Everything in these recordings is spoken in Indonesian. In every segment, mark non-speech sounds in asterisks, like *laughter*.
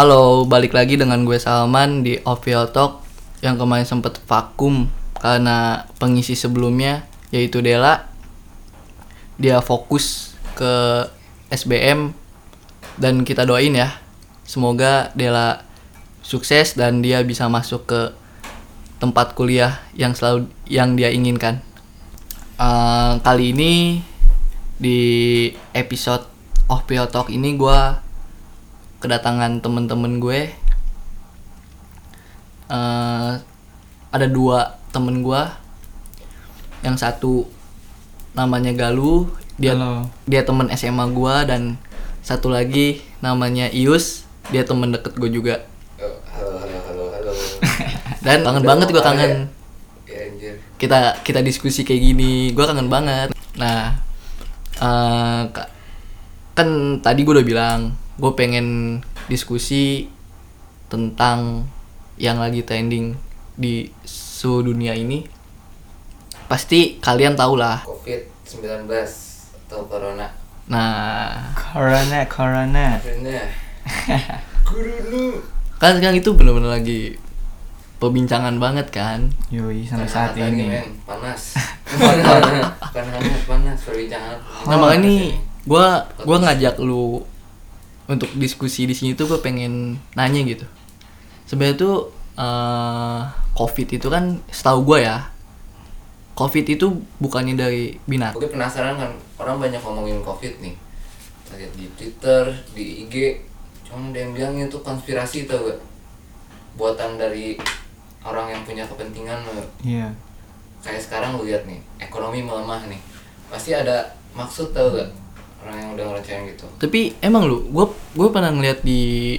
Halo, balik lagi dengan gue Salman di Official Talk yang kemarin sempet vakum karena pengisi sebelumnya yaitu Dela. Dia fokus ke SBM dan kita doain ya. Semoga Dela sukses dan dia bisa masuk ke tempat kuliah yang selalu yang dia inginkan. Eh, kali ini di episode Official Talk ini gue kedatangan temen-temen gue Eh, ada dua temen gue yang satu namanya Galuh dia Halo. dia temen SMA gue dan satu lagi namanya Ius dia temen deket gue juga. Oh, halo halo halo halo. *laughs* Dan kangen banget gue kangen. ya anjir. Kita kita diskusi kayak gini gue kangen banget. Nah eh, ka- kan tadi gue udah bilang gue pengen diskusi tentang yang lagi trending di seluruh dunia ini. Pasti kalian tau lah. Covid 19 atau corona? Nah. Corona, corona. Corona. *laughs* Kan sekarang itu bener-bener lagi perbincangan banget kan? Yoi, sampai Panas saat ini. men. panas. *laughs* Bukan hangat panas. Perbincangan. Nah makanya nih gue gua ngajak lu untuk diskusi di sini tuh gue pengen nanya gitu. Sebenarnya tuh eh, covid itu kan setahu gue ya covid itu bukannya dari binatang. Oke penasaran kan orang banyak ngomongin covid nih. Lihat di twitter di ig cuman ada yang bilang itu konspirasi tau gak? Buatan dari orang yang punya kepentingan loh. Iya. kayak sekarang lu lihat nih ekonomi melemah nih. Pasti ada maksud tau gak orang yang udah ngerencanain gitu tapi emang lu gue gue pernah ngeliat di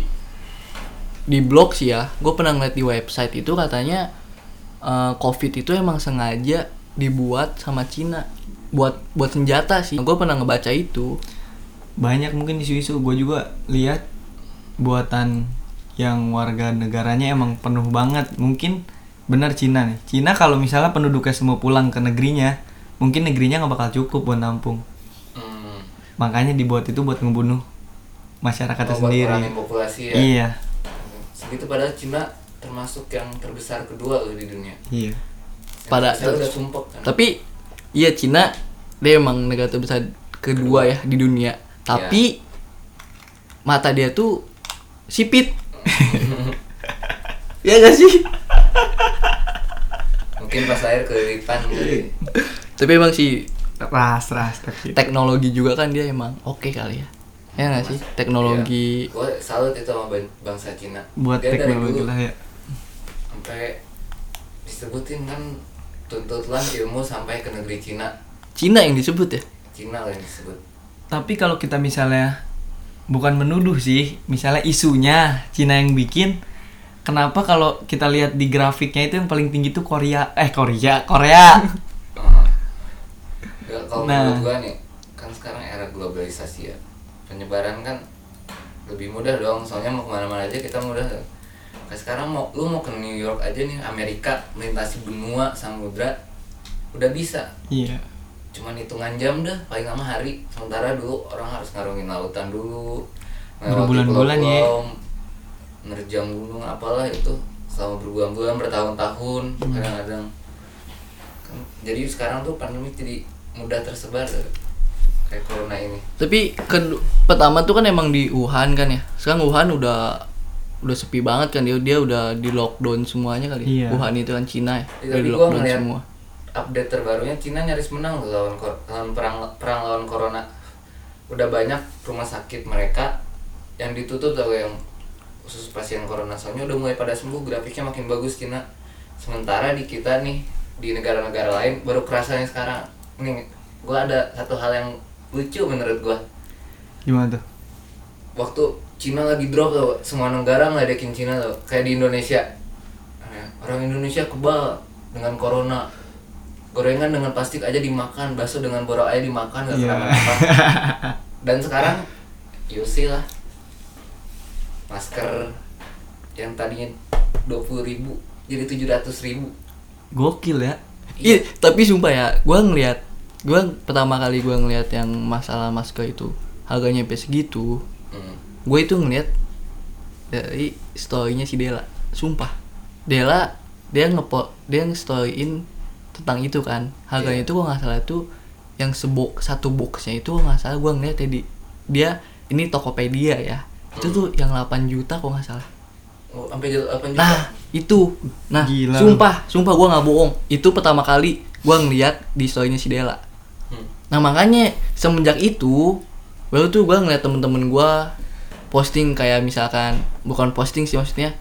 di blog sih ya gue pernah ngeliat di website itu katanya eh, covid itu emang sengaja dibuat sama Cina buat buat senjata sih gue pernah ngebaca itu Banyak mungkin isu-isu gue juga lihat buatan yang warga negaranya emang penuh banget. Mungkin benar Cina nih. Cina kalau misalnya penduduknya semua pulang ke negerinya, mungkin negerinya nggak bakal cukup buat nampung. Makanya dibuat itu buat ngebunuh masyarakatnya Oh, sendiri. populasi ya? Iya. segitu padahal Cina termasuk yang terbesar kedua loh di dunia. Iya. Pada- saya udah sumpah kan? tapi iya Cina dia emang negara terbesar kedua ya di dunia. Tapi mata dia tuh sipit. *laughs* Ya gak sih? Mungkin pas lahir kelilipan kali. Tapi emang sih Ras, ras tapi. teknologi juga kan dia emang oke kali ya. Ya nggak sih? Teknologi. Gue salut itu sama ban- bangsa Cina. Buat Dia dari teknologi dulu lah ya. sampai disebutin kan tuntutan ilmu sampai ke negeri Cina. Cina yang disebut ya? Cina lah yang disebut. Tapi kalau kita misalnya bukan menuduh sih, misalnya isunya Cina yang bikin, kenapa kalau kita lihat di grafiknya itu yang paling tinggi tuh Korea, eh Korea, Korea. *laughs* Kalau Nah. menurut gua nih kan sekarang era globalisasi ya penyebaran kan lebih mudah dong soalnya mau ke mana-mana aja kita mudah Kayak sekarang mau lu mau ke New York aja nih Amerika melintasi benua samudra udah bisa Iya. cuman hitungan jam dah paling lama hari sementara dulu orang harus ngarungin lautan dulu Berbulan-bulan ya. menerjang gunung apalah itu selama berbulan-bulan bertahun-tahun Hmm. kadang-kadang Kan, jadi sekarang tuh pandemi jadi mudah tersebar kayak corona ini. Tapi ke pertama tuh kan emang di Wuhan kan ya. Sekarang Wuhan udah udah sepi banget kan. Dia dia udah di lockdown semuanya kali. Iya. Wuhan itu kan Cina ya. Iya, udah tapi di gua lockdown ngeliat- semua. update terbarunya Cina nyaris menang loh lawan lawan perang perang lawan corona. Udah banyak rumah sakit mereka yang ditutup tau yang khusus pasien corona. Soalnya udah mulai pada sembuh grafiknya makin bagus Cina. Sementara di kita nih di negara-negara lain baru kerasanya sekarang nih gua ada satu hal yang lucu menurut gua. Gimana tuh? waktu Cina lagi drop tuh semua negara ngeledekin Cina tuh kayak di Indonesia. Eh, orang Indonesia kebal dengan corona. Gorengan dengan plastik aja dimakan bakso dengan borok aja dimakan gak Iya. kenapa *laughs* dan sekarang Yusi lah. Masker yang tadinya dua puluh ribu jadi tujuh ratus ribu. Gokil ya. Iya, tapi sumpah ya, gua ngeliat, gua pertama kali gua ngeliat yang masalah masker itu harganya sampai segitu, hmm. gue itu ngeliat dari storynya si Dela sumpah Dela dia ngepo dia nge-storyin tentang itu kan harganya Iya. itu gua nggak salah itu yang sebok satu boxnya itu gua nggak salah gua ngeliat ya di dia ini Tokopedia ya itu tuh yang 8 juta kok nggak salah Oh, sampai juta 8 juta. Nah, itu. Nah, Gila. sumpah, sumpah gua nggak bohong. Itu pertama kali gua ngeliat di storynya si Dela. Nah, makanya semenjak itu baru tuh gua ngeliat temen-temen gua posting kayak misalkan bukan posting sih maksudnya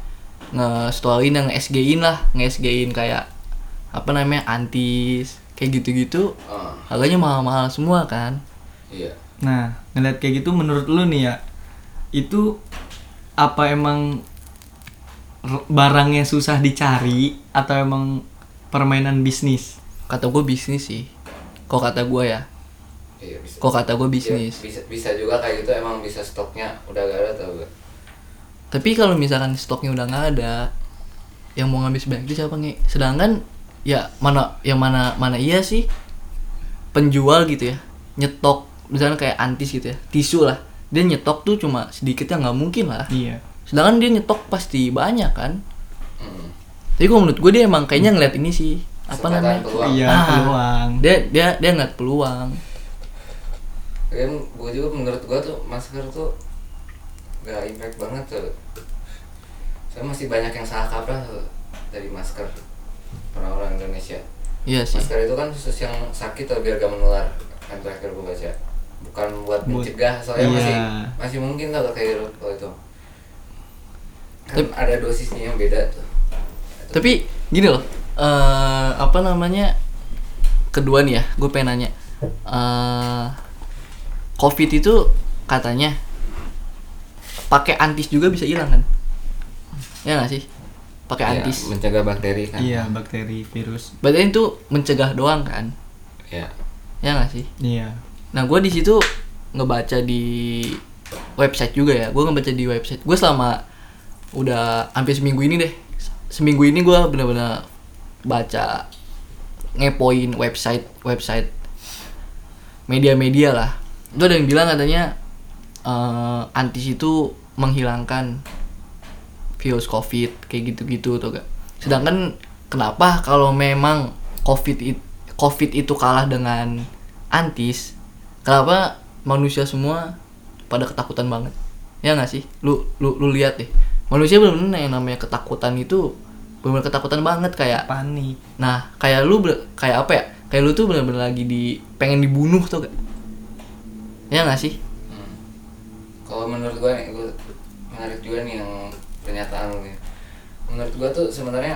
nge-storyin yang SG-in lah, nge-SG-in kayak apa namanya? antis kayak gitu-gitu. Oh, Harganya mahal-mahal semua kan. iya. Nah, ngeliat kayak gitu menurut lu nih ya, itu apa emang barangnya susah dicari atau emang permainan bisnis? Kata gua bisnis sih. Kok kata gua ya? Iya, bisa. Kok kata gua Iya, bisnis? bisa bisa juga kayak gitu emang bisa stoknya udah gak ada tau gak? Tapi kalau misalkan stoknya udah nggak ada, yang mau ngambil sebanyak itu siapa nih? Sedangkan ya mana yang mana mana iya sih penjual gitu ya nyetok misalnya kayak antis gitu ya tisu lah dia nyetok tuh cuma sedikit ya nggak mungkin lah Iya. sedangkan dia nyetok pasti banyak kan Hmm. tapi kalau menurut gue dia emang kayaknya ngeliat ini sih apa Kesempatan namanya peluang. Iya, Ah. peluang. dia dia dia ngeliat peluang Kan gue juga menurut gue tuh masker tuh gak impact banget tuh. Saya masih banyak yang salah kaprah tuh dari masker orang-orang Indonesia. iya sih Masker itu kan khusus yang sakit tuh biar gak menular kan terakhir gue baca. Bukan buat mencegah soalnya Iya. masih masih mungkin tau kayak gitu kalau itu. Kan Tapi- ada dosisnya yang beda tuh. tapi gini loh eh apa namanya kedua nih ya gue pengen nanya eh covid itu katanya pakai antis juga bisa hilang kan? Ya nggak sih? Pakai Ya, antis. mencegah bakteri kan. Iya, bakteri, virus. berarti itu mencegah doang kan? Ya. ya nggak sih? Iya. nah gue di situ ngebaca di website juga ya. Gue ngebaca di website. Gue selama udah hampir seminggu ini deh. Seminggu ini gue bener-bener baca ngepoin website website media-media lah itu ada yang bilang katanya eh, antis itu menghilangkan virus covid kayak gitu-gitu tuh gak? Sedangkan kenapa kalau memang covid it- covid itu kalah dengan antis kenapa manusia semua pada ketakutan banget? Ya nggak sih? Lu lu lu lihat deh. Manusia benar-benar yang namanya ketakutan itu benar ketakutan banget kayak Panik. nah kayak lu kayak apa ya? Kayak lu tuh benar-benar lagi di pengen dibunuh tuh gak ya nggak sih Hmm. Kalau menurut gue, nih, gue menarik juga nih yang pernyataan lu nih. Menurut gue tuh sebenarnya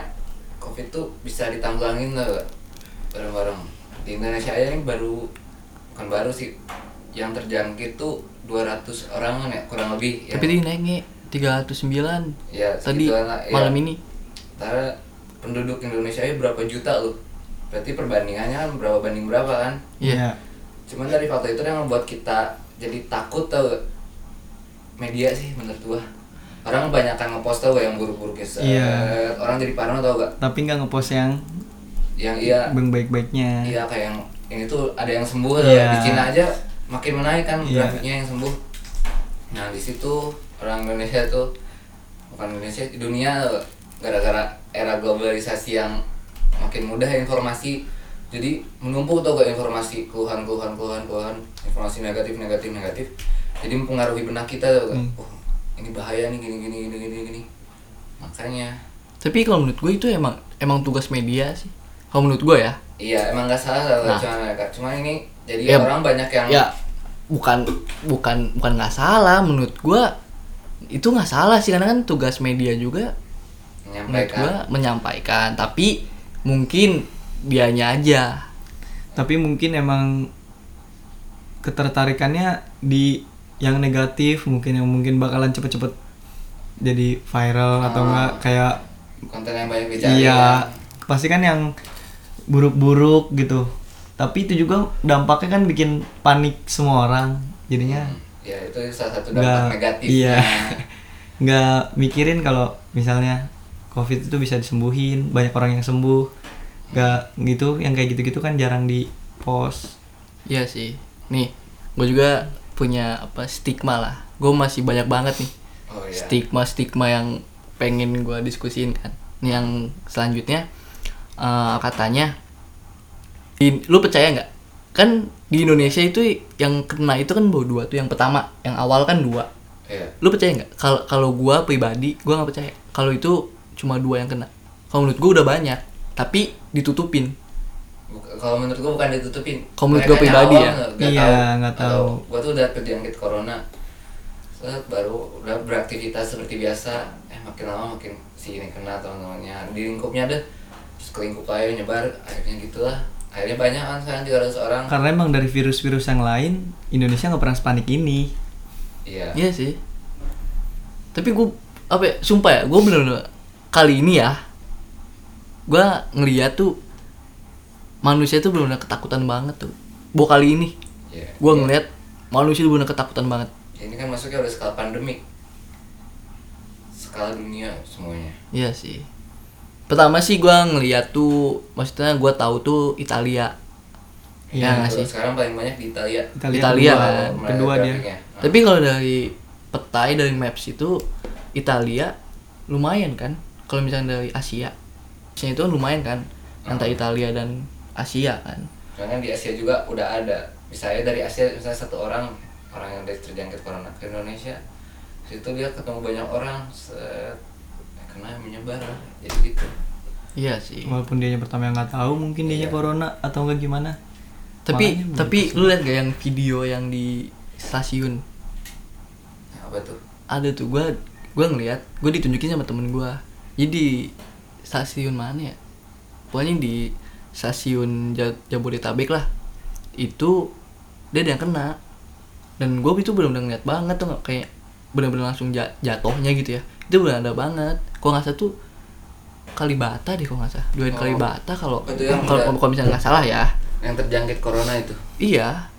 COVID tuh bisa ditanggulangin lah bareng-bareng. Di Indonesia aja ini baru bukan baru sih yang terjangkit tuh 200 orang kan ya kurang lebih. tapi yang, dia naiknya 309 ya, tadi lah, ya. malam ini Karena penduduk Indonesia aja berapa juta loh. Berarti perbandingannya kan berapa banding berapa kan? iya Cuman dari fakta itu yang membuat kita jadi takut tau? Media sih menurut gua Orang banyak kan ngepost tau gak yang buruk-buruk ya. Iya. Orang jadi parno tau gak? Tapi nggak ngepost yang Yang iya bang baik-baiknya. Iya kayak yang Yang itu ada yang sembuh gak? Di Cina aja makin menaik kan Iya. grafiknya yang sembuh Nah di situ orang Indonesia tuh Bukan Indonesia, di dunia gara-gara era globalisasi yang makin mudah informasi jadi menumpuk tau gak informasi keluhan keluhan keluhan keluhan informasi negatif negatif negatif. Jadi mempengaruhi benak kita tau gak Hmm. oh ini bahaya nih gini gini gini gini gini. Makanya. Tapi kalau menurut gue itu emang emang tugas media sih. Kalau menurut gue ya. Iya emang gak salah Nah. cuma mereka. Cuma ini jadi Ya, orang banyak yang ya bukan bukan bukan nggak salah. Menurut gua itu nggak salah sih. Karena kan tugas media juga menurut menyampaikan gua menyampaikan. Tapi mungkin dianya aja. Tapi mungkin emang ketertarikannya di yang negatif mungkin yang mungkin bakalan cepet-cepet jadi viral atau Ah. enggak kayak konten yang banyak dicari iya kan. pasti kan yang buruk-buruk gitu. Tapi itu juga dampaknya kan bikin panik semua orang jadinya ya itu salah satu nggak dampak negatifnya. iya. *laughs* Nggak mikirin kalau misalnya covid itu bisa disembuhin banyak orang yang sembuh nggak gitu yang kayak gitu-gitu kan jarang di post. Iya sih. Nih gue juga punya apa stigma lah. Gue masih banyak banget nih. Oh iya. stigma stigma yang pengen gue diskusiin kan. Ini yang selanjutnya eh, katanya di- lu percaya nggak? Kan di Indonesia itu yang kena itu kan baru dua tuh. Yang pertama yang awal kan dua. Iya. lu percaya nggak? Kalau kalau gue pribadi gue nggak percaya. Kalau itu cuma dua yang kena. Kalau menurut gue udah banyak tapi ditutupin Kalau menurut gua bukan ditutupin. Kalau menurut gua Merekanya pribadi ya? nggak Iya, nggak tahu. Gua tuh udah terjangkit corona. Set, baru udah beraktivitas seperti biasa. Eh makin lama makin si ini kena teman-temannya di lingkupnya deh. Terus ke lingkup aja nyebar. Akhirnya gitulah. Akhirnya banyak kan sekarang 300 orang. Karena emang dari virus-virus yang lain Indonesia nggak pernah sepanik ini. Iya. Iya sih. Tapi gue apa ya, sumpah ya, gue bener-bener kali ini ya, gue ngeliat tuh manusia tuh bener-bener ketakutan banget tuh. Bu kali ini, Iya. gue ngeliat manusia tuh bener ketakutan banget. Ini kan masuknya udah skala pandemik. Skala dunia semuanya. Iya sih. Pertama sih gue ngeliat tuh, maksudnya gue tahu tuh Italia. Iya nggak sih. Sekarang paling banyak di Italia. Italia, Italia kedua, kan. Kedua dia. Nah, Tapi kalau dari petai dari maps itu Italia lumayan kan? Kalau misalnya dari Asia, Asia itu lumayan kan? Antara Italia dan Asia kan? Karena di Asia juga udah ada. Misalnya dari Asia misalnya satu orang orang yang dari terjangkit corona ke Indonesia, situ dia ketemu banyak orang, set, kena menyebar lah. Jadi gitu. Iya sih. Walaupun dia pertama yang nggak tahu mungkin dia Iya. corona atau enggak gimana. Tapi Makanya tapi lu lihat gak yang video yang di stasiun? Apa tuh? Ada tuh gua gua ngeliat, gua ditunjukin sama temen gua. Jadi stasiun mana ya? Pokoknya di stasiun Ja- Jabodetabek lah. Itu dia ada yang kena. Dan gue itu benar-benar ngeliat banget tuh kayak benar-benar langsung ja- jatuhnya gitu ya. Itu benar ada banget. Kok nggak salah tuh Kalibata deh kok nggak salah. Dua Oh. Kalibata kalau yang kalau kalau misalnya nggak salah ya. Yang terjangkit corona itu. Iya.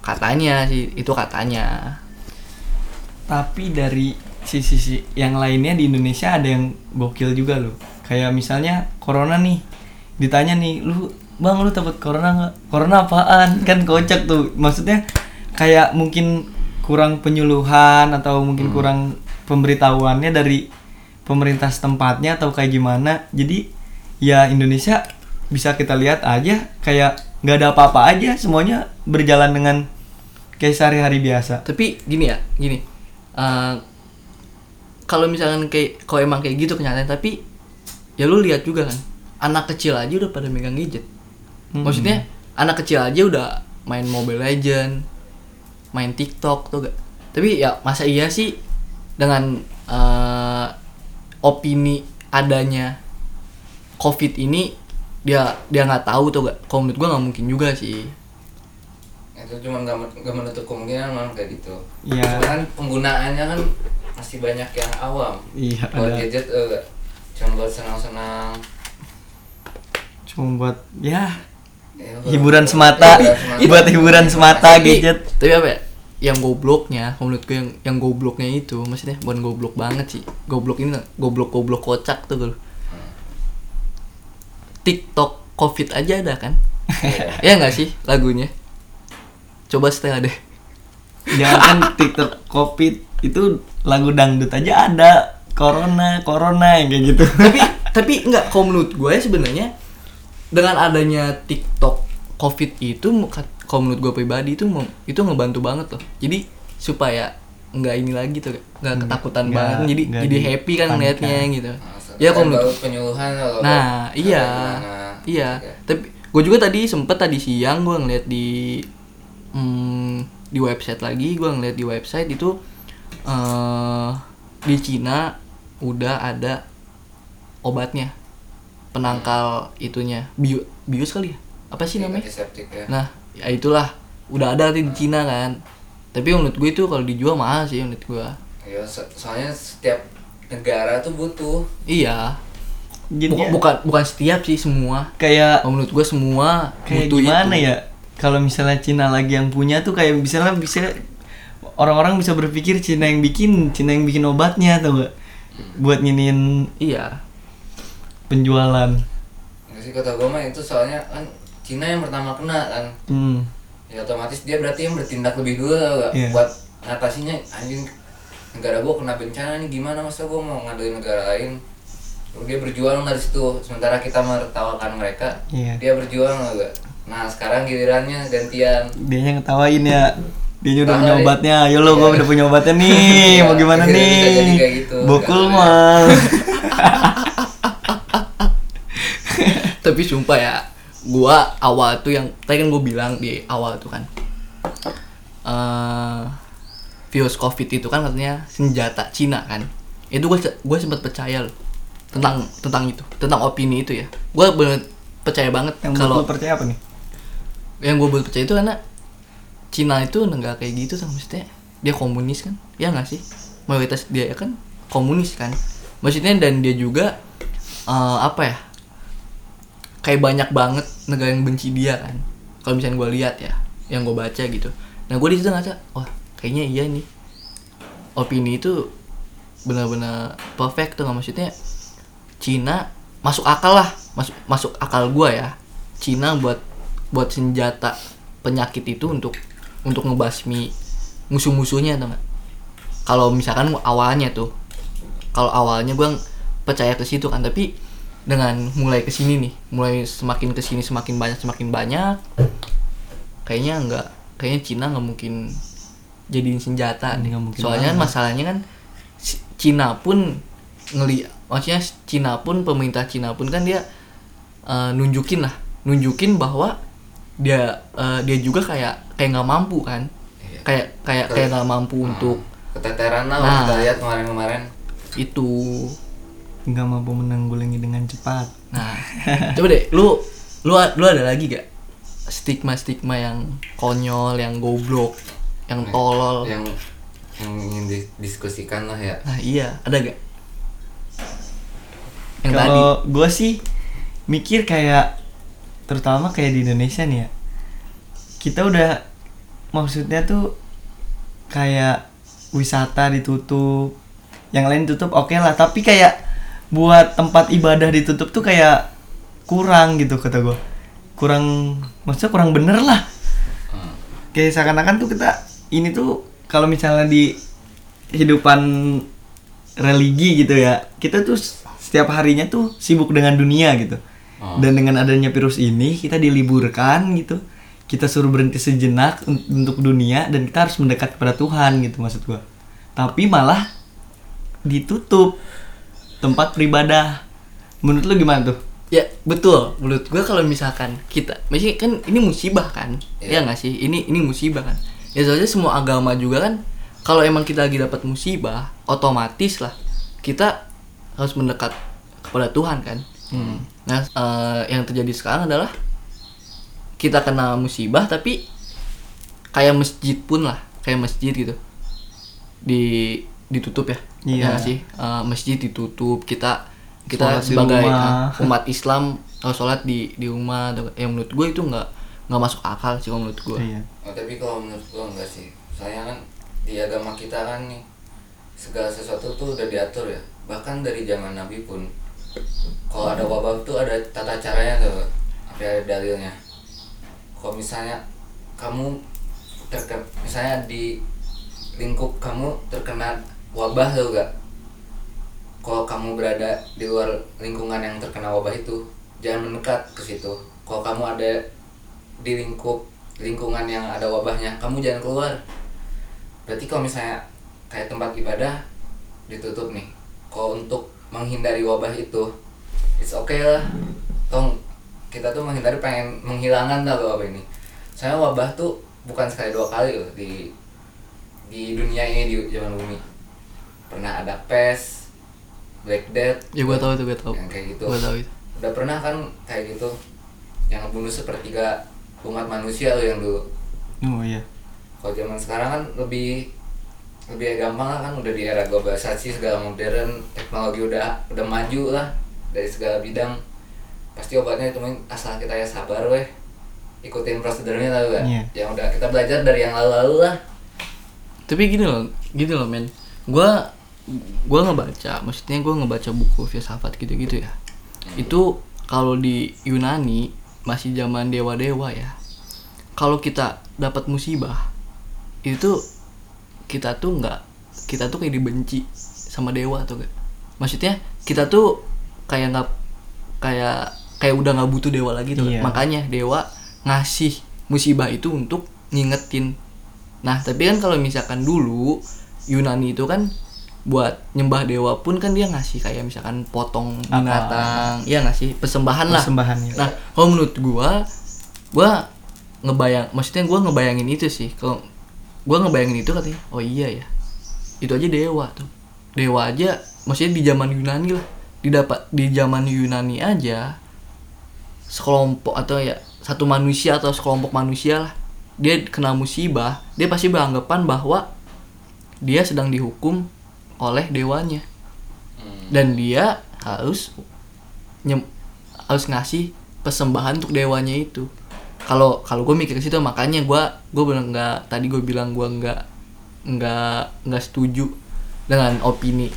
Katanya sih itu katanya. Tapi dari sisi yang lainnya di Indonesia ada yang gokil juga loh. Kayak misalnya corona nih. Ditanya nih, lu Bang lu takut corona nggak? Corona apaan? Kan kocak tuh. Maksudnya kayak mungkin kurang penyuluhan atau mungkin kurang pemberitahuannya dari pemerintah setempatnya atau kayak gimana. Jadi ya Indonesia bisa kita lihat aja kayak nggak ada apa-apa aja semuanya berjalan dengan kayak sehari-hari biasa. Tapi gini ya, gini. Eh, kalau misalkan kayak kalau emang kayak gitu kenyataan tapi ya lu lihat juga kan anak kecil aja udah pada megang gadget. Hmm. Maksudnya anak kecil aja udah main Mobile Legend, main TikTok tuh gak. Tapi ya masa iya sih dengan eh, opini adanya COVID ini dia dia nggak tahu tuh gak. Kalau menurut gua nggak mungkin juga sih. Itu cuma nggak men- nggak menutup kemungkinan memang kayak gitu. Iya. Kan penggunaannya kan masih banyak yang awam. Iya, Buat ada. gadget eh, cuma buat senang-senang. cuma buat ya Ya, hiburan buat- semata. Semata. buat hiburan semata tapi, gadget. tapi apa ya? Yang gobloknya menurut gue yang yang gobloknya itu maksudnya bukan goblok banget sih. Goblok ini goblok goblok kocak tuh gue TikTok covid aja ada kan? *laughs* Ya nggak sih lagunya? Coba setel deh. Jangan kan *laughs* tiktok covid itu lagu dangdut aja ada corona corona yang kayak gitu *laughs* tapi tapi nggak kalau menurut gue sebenarnya dengan adanya TikTok covid itu kalau menurut gue pribadi itu itu ngebantu banget loh jadi supaya nggak ini lagi tuh nggak Nggak- ketakutan nggak- banget jadi nggak jadi happy kan ngeliatnya gitu Nah, ya kalau menurut penyuluhan kalau Nah, kalau iya. gimana. Iya. Ya. Tapi gue juga tadi sempet tadi siang gue ngeliat di hmm, di website lagi, gue ngeliat di website itu eh di Cina udah ada obatnya. Penangkal itunya. Bio, bius kali ya? Apa sih namanya? Antiseptik ya. nah ya itulah. Udah ada di Cina kan. Tapi menurut gue itu kalau dijual mahal sih menurut gue. Ya, so- soalnya setiap negara tuh butuh. iya. Jadi bukan, bukan bukan setiap sih semua. Kayak Oh, menurut gue semua kayak butuh gimana itu. ya? Kalau misalnya Cina lagi yang punya tuh kayak misalnya bisa orang-orang bisa berpikir Cina yang bikin Cina yang bikin obatnya atau enggak buat nginin Iya. penjualan Nggak sih kata gue mah itu soalnya kan Cina yang pertama kena kan. hmm. Ya otomatis dia berarti yang bertindak lebih dulu tau gak? Iya. Buat ngatasinya anjing negara gua kena bencana nih gimana masa gua mau ngaduin negara lain dia berjuang dari situ sementara kita menertawakan mereka Iya. dia berjuang enggak nah sekarang gilirannya gantian dia yang ngetawain ya dia udah punya obatnya ayo lo gua Iya. udah punya obatnya nih. Iya, mau gimana bisa jadi nih gitu. bokul mah *laughs* tapi sumpah ya gua awal tuh yang tadi kan gue bilang di awal tuh kan eh virus covid itu kan katanya senjata Cina kan. Itu gue gue sempat percaya loh tentang tentang itu tentang opini itu ya. Gue bener percaya banget yang kalau percaya apa nih? Yang gue baru percaya itu karena Cina itu negara kayak gitu kan maksudnya? Dia komunis kan? Ya nggak sih? Mayoritas dia kan komunis kan? Maksudnya dan dia juga eh, apa ya? Kayak banyak banget negara yang benci dia kan? Kalau misalnya gue lihat ya yang gue baca gitu. Nah gue di situ ngaca wah kayaknya iya nih. Opini itu benar-benar perfect tuh nggak maksudnya Cina masuk akal lah masuk masuk akal gua ya. Cina buat buat senjata penyakit itu untuk untuk ngebasmi musuh-musuhnya atau nggak? Kalau misalkan awalnya tuh kalau awalnya gua percaya ke situ kan tapi dengan mulai ke sini nih mulai semakin ke sini semakin banyak semakin banyak kayaknya nggak kayaknya Cina nggak mungkin jadiin senjata nih. mungkin soalnya kan masalahnya kan Cina pun ngeli maksudnya Cina pun pemerintah Cina pun kan dia eh, nunjukin lah. Nunjukin bahwa dia eh, dia juga kayak kayak nggak mampu kan? Iya. kayak kayak kayak nggak mampu Hmm. untuk keteteran lah Nah. kita lihat kemarin-kemarin. Itu. Nggak mampu menanggulangi dengan cepat. Nah *laughs* coba deh lu lu lu ada lagi gak stigma stigma yang konyol yang goblok yang tolol? yang yang ingin didiskusikan lah ya. Nah iya. Ada gak yang tadi. kalau gue sih mikir kayak terutama kayak di Indonesia nih ya kita udah maksudnya tuh kayak wisata ditutup. Yang lain tutup oke lah. Tapi kayak buat tempat ibadah ditutup tuh kayak kurang gitu kata gue kurang maksudnya kurang bener lah. Hmm. kayak seakan-akan tuh kita ini tuh kalau misalnya di kehidupan religi gitu ya kita tuh setiap harinya tuh sibuk dengan dunia gitu. Oh. dan dengan adanya virus ini kita diliburkan gitu kita suruh berhenti sejenak un- untuk dunia dan kita harus mendekat kepada Tuhan gitu maksud gua. Tapi malah ditutup tempat beribadah. Menurut lu gimana tuh? Ya betul. Menurut gue kalau misalkan kita maksudnya kan ini musibah kan? Iya. ya nggak sih? Ini ini musibah kan? Ya soalnya semua agama juga kan kalau emang kita lagi dapat musibah otomatis lah kita harus mendekat kepada Tuhan kan? Nah eh, yang terjadi sekarang adalah kita kena musibah tapi kayak masjid pun lah kayak masjid gitu di ditutup ya Iya. ya sih Eh, masjid ditutup kita kita Sholat sebagai eh, umat Islam harus sholat di di rumah atau- yang menurut gue itu nggak nggak masuk akal sih kalau menurut gue iya Oh, tapi kalau menurut gua enggak sih. Soalnya kan di agama kita kan nih segala sesuatu tuh udah diatur ya. Bahkan dari zaman Nabi pun kalau ada wabah tuh ada tata caranya tuh. Apa ada dalilnya. Kalau misalnya kamu terkena misalnya di lingkup kamu terkena wabah tuh gak kalau kamu berada di luar lingkungan yang terkena wabah itu jangan mendekat ke situ. Kalau kamu ada di lingkup lingkungan yang ada wabahnya kamu jangan keluar. Berarti kalau misalnya kayak tempat ibadah ditutup nih. Kalau untuk menghindari wabah itu it's okay lah. Tong kita tuh menghindari pengen menghilangkan lah wabah ini. Saya wabah tuh bukan sekali dua kali loh di di dunia ini di zaman bumi. Pernah ada pes black death ya gue tahu itu gue tahu. yang kayak gitu. Gue tahu itu. Udah pernah kan kayak gitu yang bunuh sepertiga umat manusia loh yang dulu. Oh iya. Kalau zaman sekarang kan lebih lebih gampang lah kan udah di era globalisasi segala modern teknologi udah udah maju lah dari segala bidang pasti obatnya ditemuin asal kita ya sabar weh. Ikutin prosedurnya lah kan Iya. yang udah kita belajar dari yang lalu-lalu lah. Tapi gini loh gini loh men. Gue gue ngebaca maksudnya gue ngebaca buku filsafat gitu-gitu ya. Itu kalau di Yunani masih zaman dewa dewa ya kalau kita dapat musibah itu kita tuh nggak kita tuh kayak dibenci sama dewa tuh gak maksudnya kita tuh kayak nggak kayak kayak udah nggak butuh dewa lagi tuh Iya. makanya dewa ngasih musibah itu untuk ngingetin nah tapi kan kalau misalkan dulu Yunani itu kan buat nyembah dewa pun kan dia ngasih kayak misalkan potong binatang ya ngasih persembahan lah Persembahannya. Nah, kalau menurut gua, gua ngebayang, maksudnya gua ngebayangin itu sih. Kalau gua ngebayangin itu katanya, oh iya ya, itu aja dewa tuh. Dewa aja, maksudnya di zaman Yunani lah, didapat di zaman Yunani aja, sekelompok atau ya satu manusia atau sekelompok manusia lah, dia kena musibah, dia pasti beranggapan bahwa dia sedang dihukum oleh dewanya. Hmm. dan dia harus nyem, harus ngasih persembahan untuk dewanya itu. Kalau kalau gue mikir ke situ makanya gue gue bener nggak tadi gue bilang gue nggak nggak nggak setuju dengan opini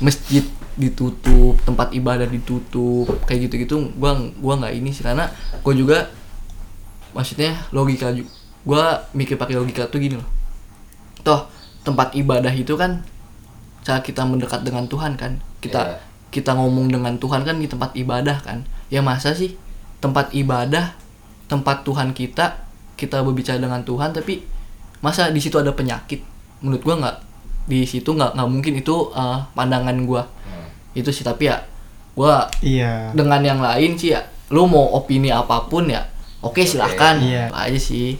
masjid ditutup tempat ibadah ditutup kayak gitu gitu gue gua nggak ini sih karena gue juga maksudnya logika gue mikir pakai logika tuh gini loh. Toh tempat ibadah itu kan cara kita mendekat dengan Tuhan kan. Kita Iya. kita ngomong dengan Tuhan kan di tempat ibadah kan. Ya masa sih tempat ibadah tempat Tuhan kita kita berbicara dengan Tuhan tapi masa di situ ada penyakit? Menurut gua nggak di situ nggak nggak mungkin itu eh, pandangan gua Hmm. itu sih tapi ya gua Iya. dengan yang lain sih ya lu mau opini apa pun ya oke silahkan Iya. Apa aja sih